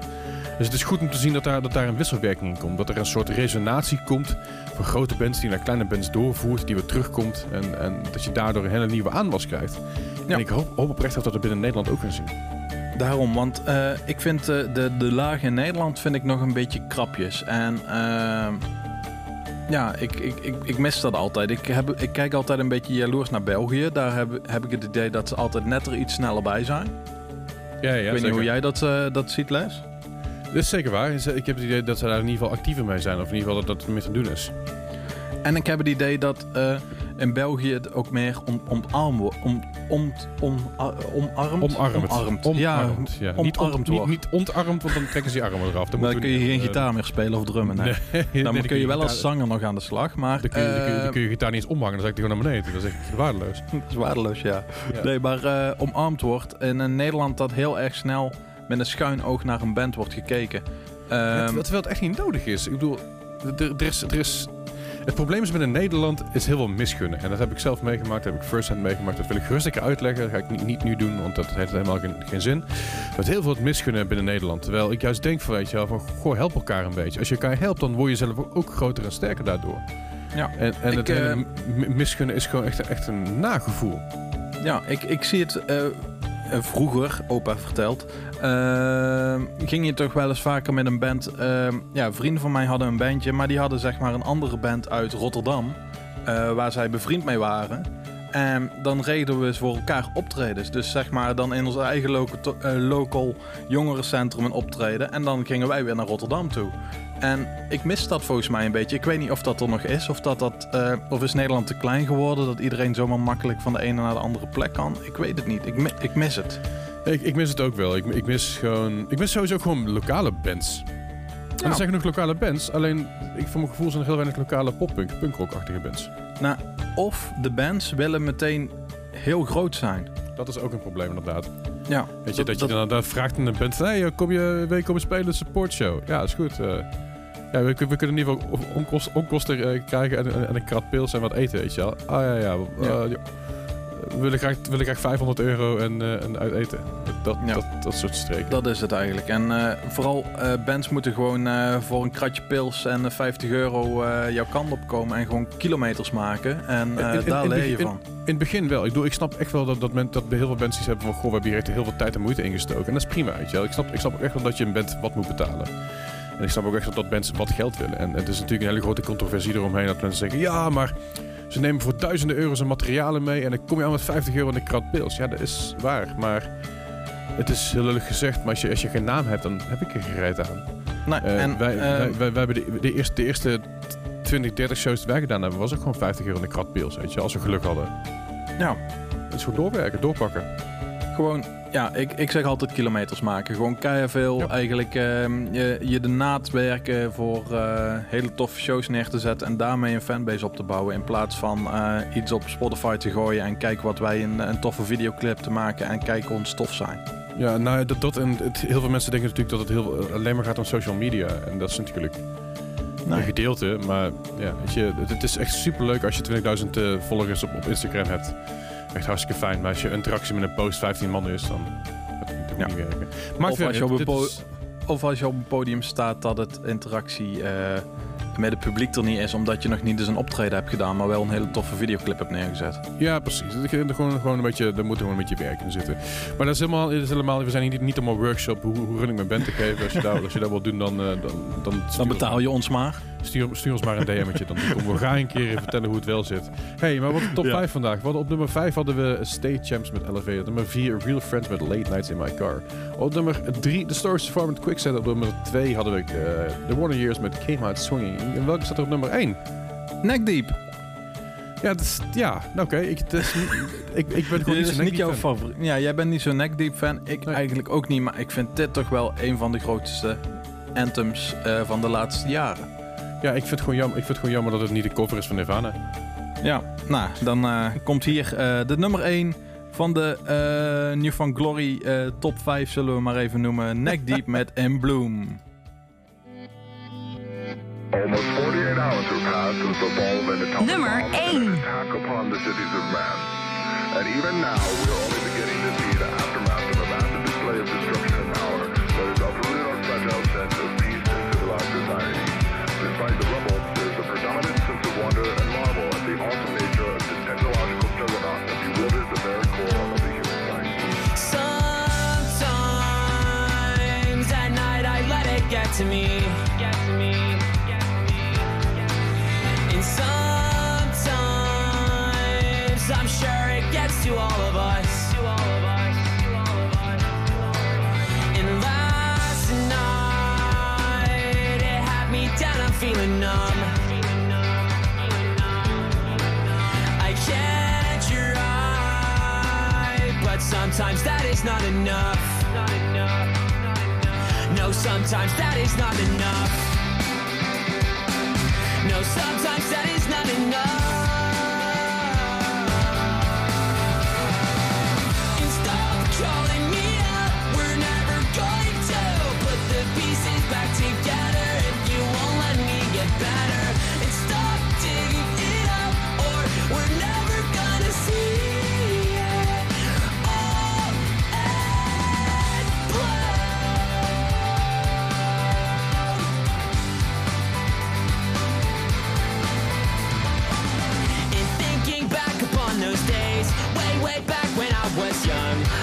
Dus het is goed om te zien dat daar, dat daar een wisselwerking in komt. Dat er een soort resonatie komt van grote bands die naar kleine bands doorvoert, die weer terugkomt. En, en dat je daardoor een hele nieuwe aanwas krijgt. Ja. En ik hoop, hoop oprecht dat we dat binnen Nederland ook gaan zien. Daarom, want eh, ik vind eh, de, de laag in Nederland vind ik nog een beetje krapjes. En ehm, ja, ik, ik, ik, ik mis dat altijd. Ik, heb, ik kijk altijd een beetje jaloers naar België. Daar heb, heb ik het idee dat ze altijd net er iets sneller bij zijn. Ja, ja, ik weet niet hoe jij dat, eh, dat ziet, Les. Dat is zeker waar. Ik heb het idee dat ze daar in ieder geval actiever mee zijn. Of in ieder geval dat dat meer te doen is. En ik heb het idee dat eh, in België het ook meer om, wordt. Om, om, om, omarmd? Omarmd. Omarmd, ja. Niet, ont, niet, niet ontarmd, want dan trekken ze je armen eraf. Dan, Dan kun je geen eh, gitaar meer spelen of drummen. Nee. Dan dan kun je wel als zanger nog aan de slag. Maar Dan kun, je, dan, kun je, dan eh, kun je gitaar niet eens omhangen, dan ik die gewoon naar beneden. Dat is echt waardeloos. dat is waardeloos, ja. Ja. Nee, maar eh, omarmd wordt. En in Nederland dat heel erg snel met een schuin oog naar een band wordt gekeken. Ehm, terwijl het echt niet nodig is. Ik bedoel, er, er is, er is, het probleem is met in Nederland is heel veel misgunnen. En dat heb ik zelf meegemaakt, dat heb ik first hand meegemaakt. Dat wil ik rustig uitleggen. Dat ga ik niet, niet nu doen, want dat heeft helemaal geen, geen zin. Met heel veel het misgunnen binnen Nederland. Terwijl ik juist denk van, weet je wel, van goh, help elkaar een beetje. Als je elkaar helpt, dan word je zelf ook, groter en sterker daardoor. Ja. En, en Ik, het eh, misgunnen is gewoon echt, echt een nagevoel. Ja, ik, ik zie het eh, vroeger, opa vertelt. eh, ging je toch wel eens vaker met een band. eh, ja, vrienden van mij hadden een bandje, maar die hadden zeg maar een andere band uit Rotterdam. eh, waar zij bevriend mee waren. En dan regelen we voor elkaar optredens. Dus zeg maar dan in ons eigen eh, local jongerencentrum een optreden. En dan gingen wij weer naar Rotterdam toe. En ik mis dat volgens mij een beetje. Ik weet niet of dat er nog is. Of, dat dat, eh, of is Nederland te klein geworden. Dat iedereen zomaar makkelijk van de ene naar de andere plek kan. Ik weet het niet. Ik, mi- ik mis het. Ik, ik mis het ook wel. Ik, ik mis gewoon. Ik mis sowieso gewoon lokale bands. En er zijn genoeg lokale bands. Alleen, ik, voor mijn gevoel zijn er heel weinig lokale poppunk, punkrockachtige bands. Nou, of de bands willen meteen heel groot zijn. Dat is ook een probleem inderdaad. Ja, Weet je, dat, je dan vraagt in een band van... Hey, kom je week komen spelen, een supportshow? Ja, is goed. eh. Ja, we, we kunnen in ieder geval onkost, onkosten eh, krijgen en, en, en een krat pils en wat eten, weet je wel. Ah ja, ja. Ja. ja. We willen graag, we willen graag 500 euro en, eh, en uit eten. Dat, Ja. dat, dat soort streken. Dat is het eigenlijk. En vooral bands moeten gewoon voor een kratje pils en eh, 50 euro jouw kant op komen en gewoon kilometers maken. En In- in- daar in- leer je van. In het begin wel. Ik, bedoel, ik snap echt wel dat, dat, men, dat heel veel mensen iets hebben van... Goh, we hebben hier echt heel veel tijd en moeite ingestoken. En dat is prima, weet je wel. Ik snap, ik snap ook echt wel dat je een band wat moet betalen. En ik snap ook echt dat, dat mensen wat geld willen. En het is natuurlijk een hele grote controversie eromheen. Dat mensen zeggen, ja, maar ze nemen voor duizenden euro's aan materialen mee... en dan kom je aan met 50 euro in een krat pils. Ja, dat is waar. Maar het is heel lullig gezegd. Maar als je, als je geen naam hebt, dan heb ik er gereid aan. Nou, Eh, en, wij, eh, wij, wij, wij hebben de, de, eerste, de eerste 20, 30 shows die wij gedaan hebben... was ook gewoon 50 euro in een krat pils, weet je. Als we geluk hadden. ja, Het is gewoon doorwerken, doorpakken. gewoon, ja, ik, ik zeg altijd kilometers maken. Gewoon keihard veel. Ja. Eigenlijk ehm, je, je de naad werken voor eh, hele toffe shows neer te zetten en daarmee een fanbase op te bouwen. In plaats van eh, iets op Spotify te gooien en kijken wat wij een, een toffe videoclip te maken en kijken hoe ons tof zijn. Ja, nou dat, dat en het, heel veel mensen denken natuurlijk dat het heel, alleen maar gaat om social media. En dat is natuurlijk Nee. een gedeelte. Maar ja, weet je, het, het is echt super leuk als je 20.000 eh, volgers op, op Instagram hebt. Echt hartstikke fijn. Maar als je interactie met een post 15 man is, dan gaat het natuurlijk Ja. niet werken. Maar Of als je op een is- Of als je op een podium staat dat het interactie eh, met het publiek er niet is, omdat je nog niet eens een optreden hebt gedaan, maar wel een hele toffe videoclip hebt neergezet. Ja, precies. Is gewoon, gewoon een beetje, er moet gewoon een beetje werk in zitten. Maar dat is helemaal, dat is helemaal we zijn hier niet, niet om een workshop hoe, hoe run ik mijn band te geven. Als je, daar, als je dat wilt doen, dan, eh, dan, dan, Dan betaal je ons maar. Stuur, stuur ons maar een DM'tje. Dan komen we graag een keer vertellen hoe het wel zit. hey, maar wat de top Ja. 5 vandaag? Hadden op nummer 5 hadden we State Champs met Elevator. Op nummer 4 Real Friends met Late Nights in My Car. Op nummer 3 The Stories Farm met Quicksand. Op nummer 2 hadden we eh, The Warner Years met Came Out Swinging. En welke staat er op nummer 1? Neckdeep. Ja, het is, ja nou, oké. Ik, is niet- ik, ik ben gewoon niet is niet jouw fan. favoriet. Ja, jij bent niet zo'n Neckdeep fan. Ik Nee. eigenlijk ook niet, maar ik vind dit toch wel een van de grootste anthems eh, van de laatste jaren. Ja, ik vind, het gewoon jammer, ik vind het gewoon jammer dat het niet de cover is van Nirvana. Ja, nou, dan eh, komt hier eh, de nummer 1 van de eh New Van Glory eh, top 5, zullen we maar even noemen. Neck Deep met In Bloom. Almost 48 hours have passed since the fall of an atomic Nummer bomb and één. an attack upon the cities of man. And even now, we're only beginning to see the aftermath of a massive display of destruction sometimes that is not enough. No, sometimes that is not enough. No, sometimes that is not enough.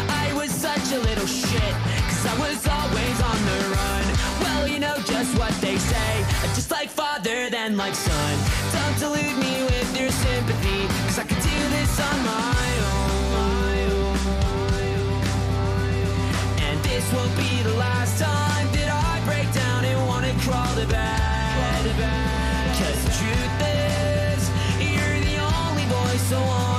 I was such a little shit, cause I was always on the run. Well, you know just what they say, i just like father, then like son. Don't delude me with your sympathy, cause I can do this on my own. And this won't be the last time that I break down and wanna crawl to bed. Cause the truth is, you're the only voice I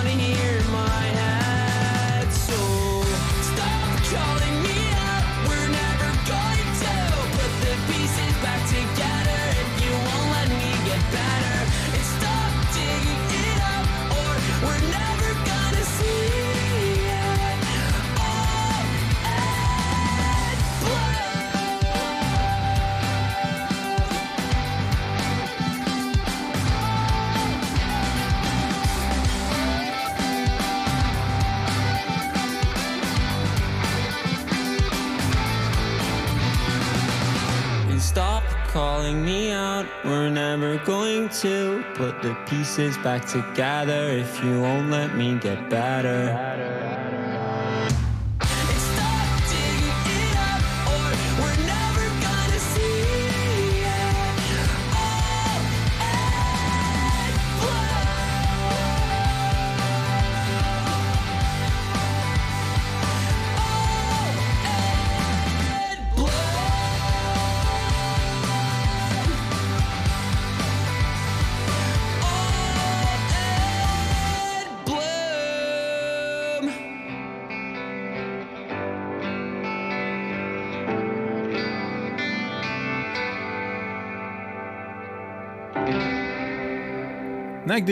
to put the pieces back together if you won't let me get better.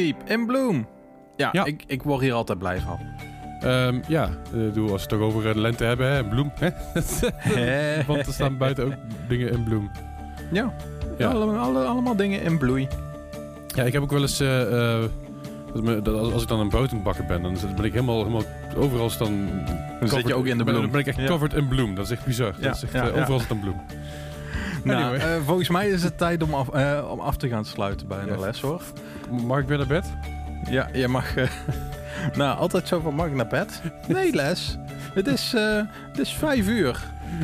Deep, In Bloom. Ja, Ja. Ik, ik word hier altijd blij van. Ehm, ja, eh, doe als we het toch over eh, de lente hebben, hè, bloem. Hè? Want er staan buiten ook dingen in bloem. Ja. Ja. Alle, alle- allemaal dingen in bloei. Ja, ik heb ook wel eens... eh, als, als ik dan een bakken ben, dan ben ik helemaal, helemaal overal dan... Dan zit je ook in de bloem. Dan ben ik echt Ja. covered in bloem. Dat is echt bizar. Ja, Dat is echt, overal zit een bloem. Nou, Anyway. eh, volgens mij is het tijd om af, eh, om af te gaan sluiten bij een les hoor. Mag ik weer naar bed? Ja, je mag. eh, nou, altijd zo van mag ik naar bed? Nee, les. Het is, het is vijf uur.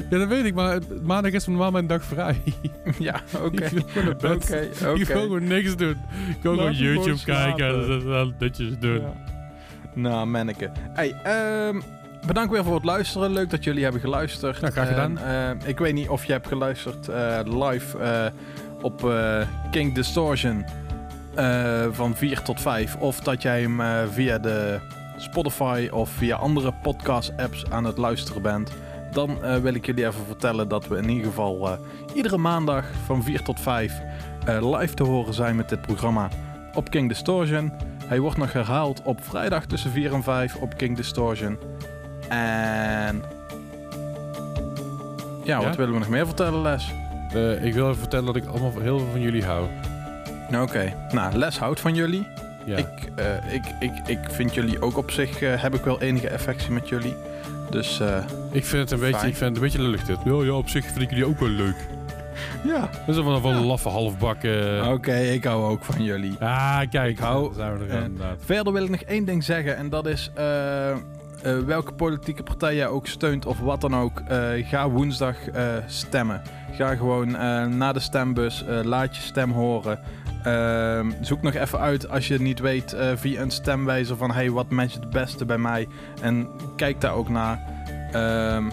Ja, dat weet ik, maar maandag is normaal mijn dag vrij. Ja, oké. Bed. Oké, Ik wil oké. gewoon niks doen. Ik wil gewoon YouTube kijken en slapen. dat- dat netjes doen. Ja. Nou, manneke. Hey, ehm, bedankt weer voor het luisteren. Leuk dat jullie hebben geluisterd. Nou, graag gedaan. Eh, ik weet niet of je hebt geluisterd eh, live eh, op King Distortion van 4 tot 5. Of dat jij hem via de Spotify of via andere podcast-apps aan het luisteren bent. Dan wil ik jullie even vertellen dat we in ieder geval iedere maandag van 4 tot 5 eh, live te horen zijn met dit programma op King Distortion. Hij wordt nog herhaald op vrijdag tussen 4 en 5 op King Distortion. En... Ja, wat Ja? willen we nog meer vertellen, Les? Eh, ik wil even vertellen dat ik allemaal heel veel van jullie hou. Oké, nou, Les houdt van jullie. Ja. Ik, eh, ik, ik, ik vind jullie ook op zich, eh, heb ik wel enige affectie met jullie. Dus eh, Ik vind het een beetje, Fijn. ik vind het een beetje lullig dit. Ja, ja, op zich vind ik jullie ook wel leuk. ja. Dat is wel van een laffe halfbakken. Oké, ik hou ook van jullie. Ah, kijk. Ik hou- daar zijn we er eh, inderdaad. Verder wil ik nog één ding zeggen en dat is eh, eh, welke politieke partij jij ook steunt of wat dan ook. eh, ga woensdag eh, stemmen. Ga gewoon naar de stembus, laat je stem horen. Ehm, zoek nog even uit als je niet weet via een stemwijzer van hey, wat matcht het beste bij mij. En kijk daar ook naar. Ehm,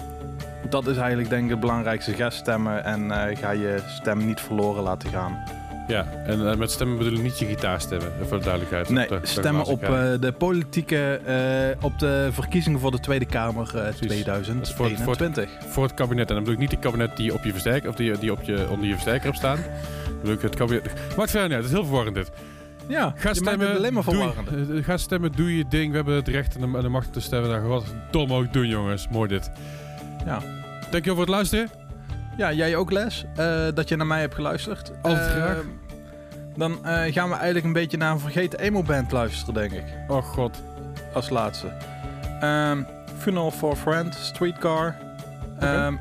dat is eigenlijk denk ik het belangrijkste. Ga stemmen en ga je stem niet verloren laten gaan. Ja, en eh, met stemmen bedoel ik niet je gitaar stemmen, eh, voor de duidelijkheid. Nee, stemmen op eh, de politieke, op de verkiezingen voor de Tweede Kamer eh, Precies. Dat is voor- 2021. Voor het kabinet. En dan bedoel ik niet het kabinet die op je versterker, of die, die op je, onder je versterker hebt staan. Dan bedoel ik het kabinet. Maakt verder niet uit, het is heel verwarrend dit. Ja, Ga stemmen. het alleen maar doe, ga stemmen, doe je ding. We hebben het recht en de, en de macht om te stemmen. Nou, wat dom ook doen, jongens. Mooi dit. Ja. Dankjewel voor het luisteren. Ja, jij ook Les, dat je naar mij hebt geluisterd. Altijd graag. Dan eh, gaan we eigenlijk een beetje naar een vergeten emo-band luisteren, denk ik. Oh god. Als laatste. Funeral for Friend, Streetcar. Ehm,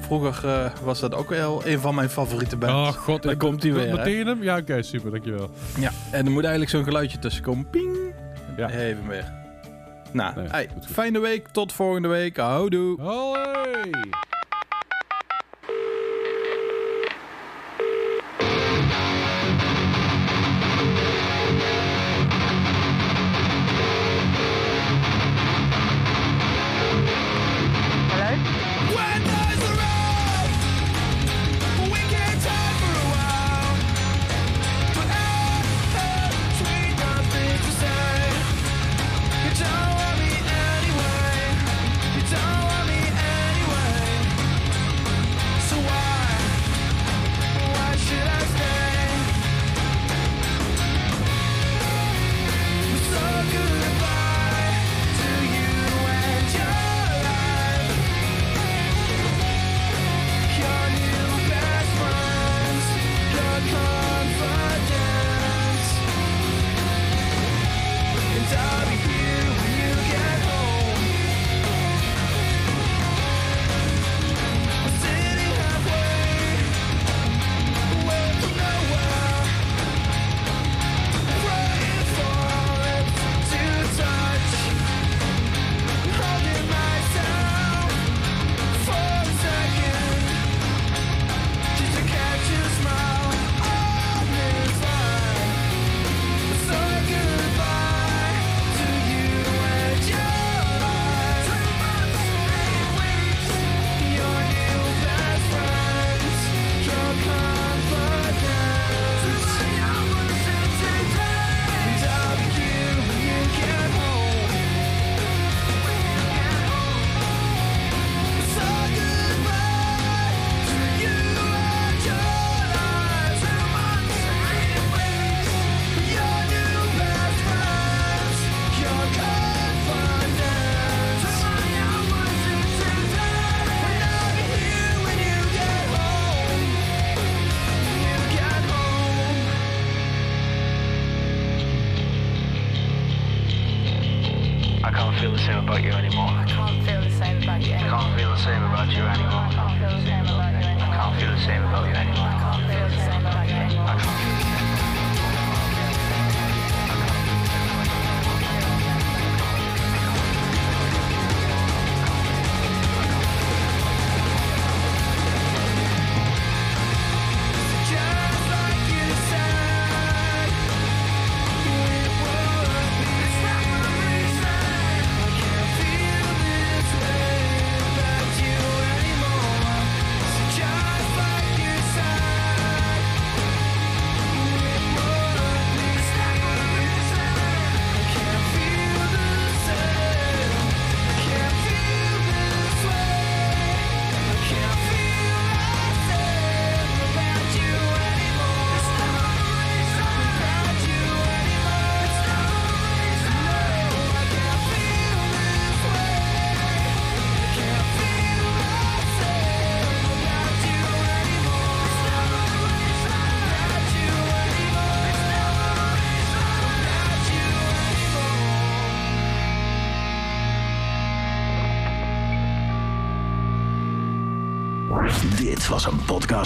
vroeger eh, was dat ook wel een van mijn favoriete bands. Oh god. Daar komt hij weer? Meteen hem? Ja, oké, super. Dankjewel. Ja, en er moet eigenlijk zo'n geluidje tussen komen. Ping! Ja. Even weer. Nou, Nee, hey, fijne week. Tot volgende week. Houdoe. Hoi!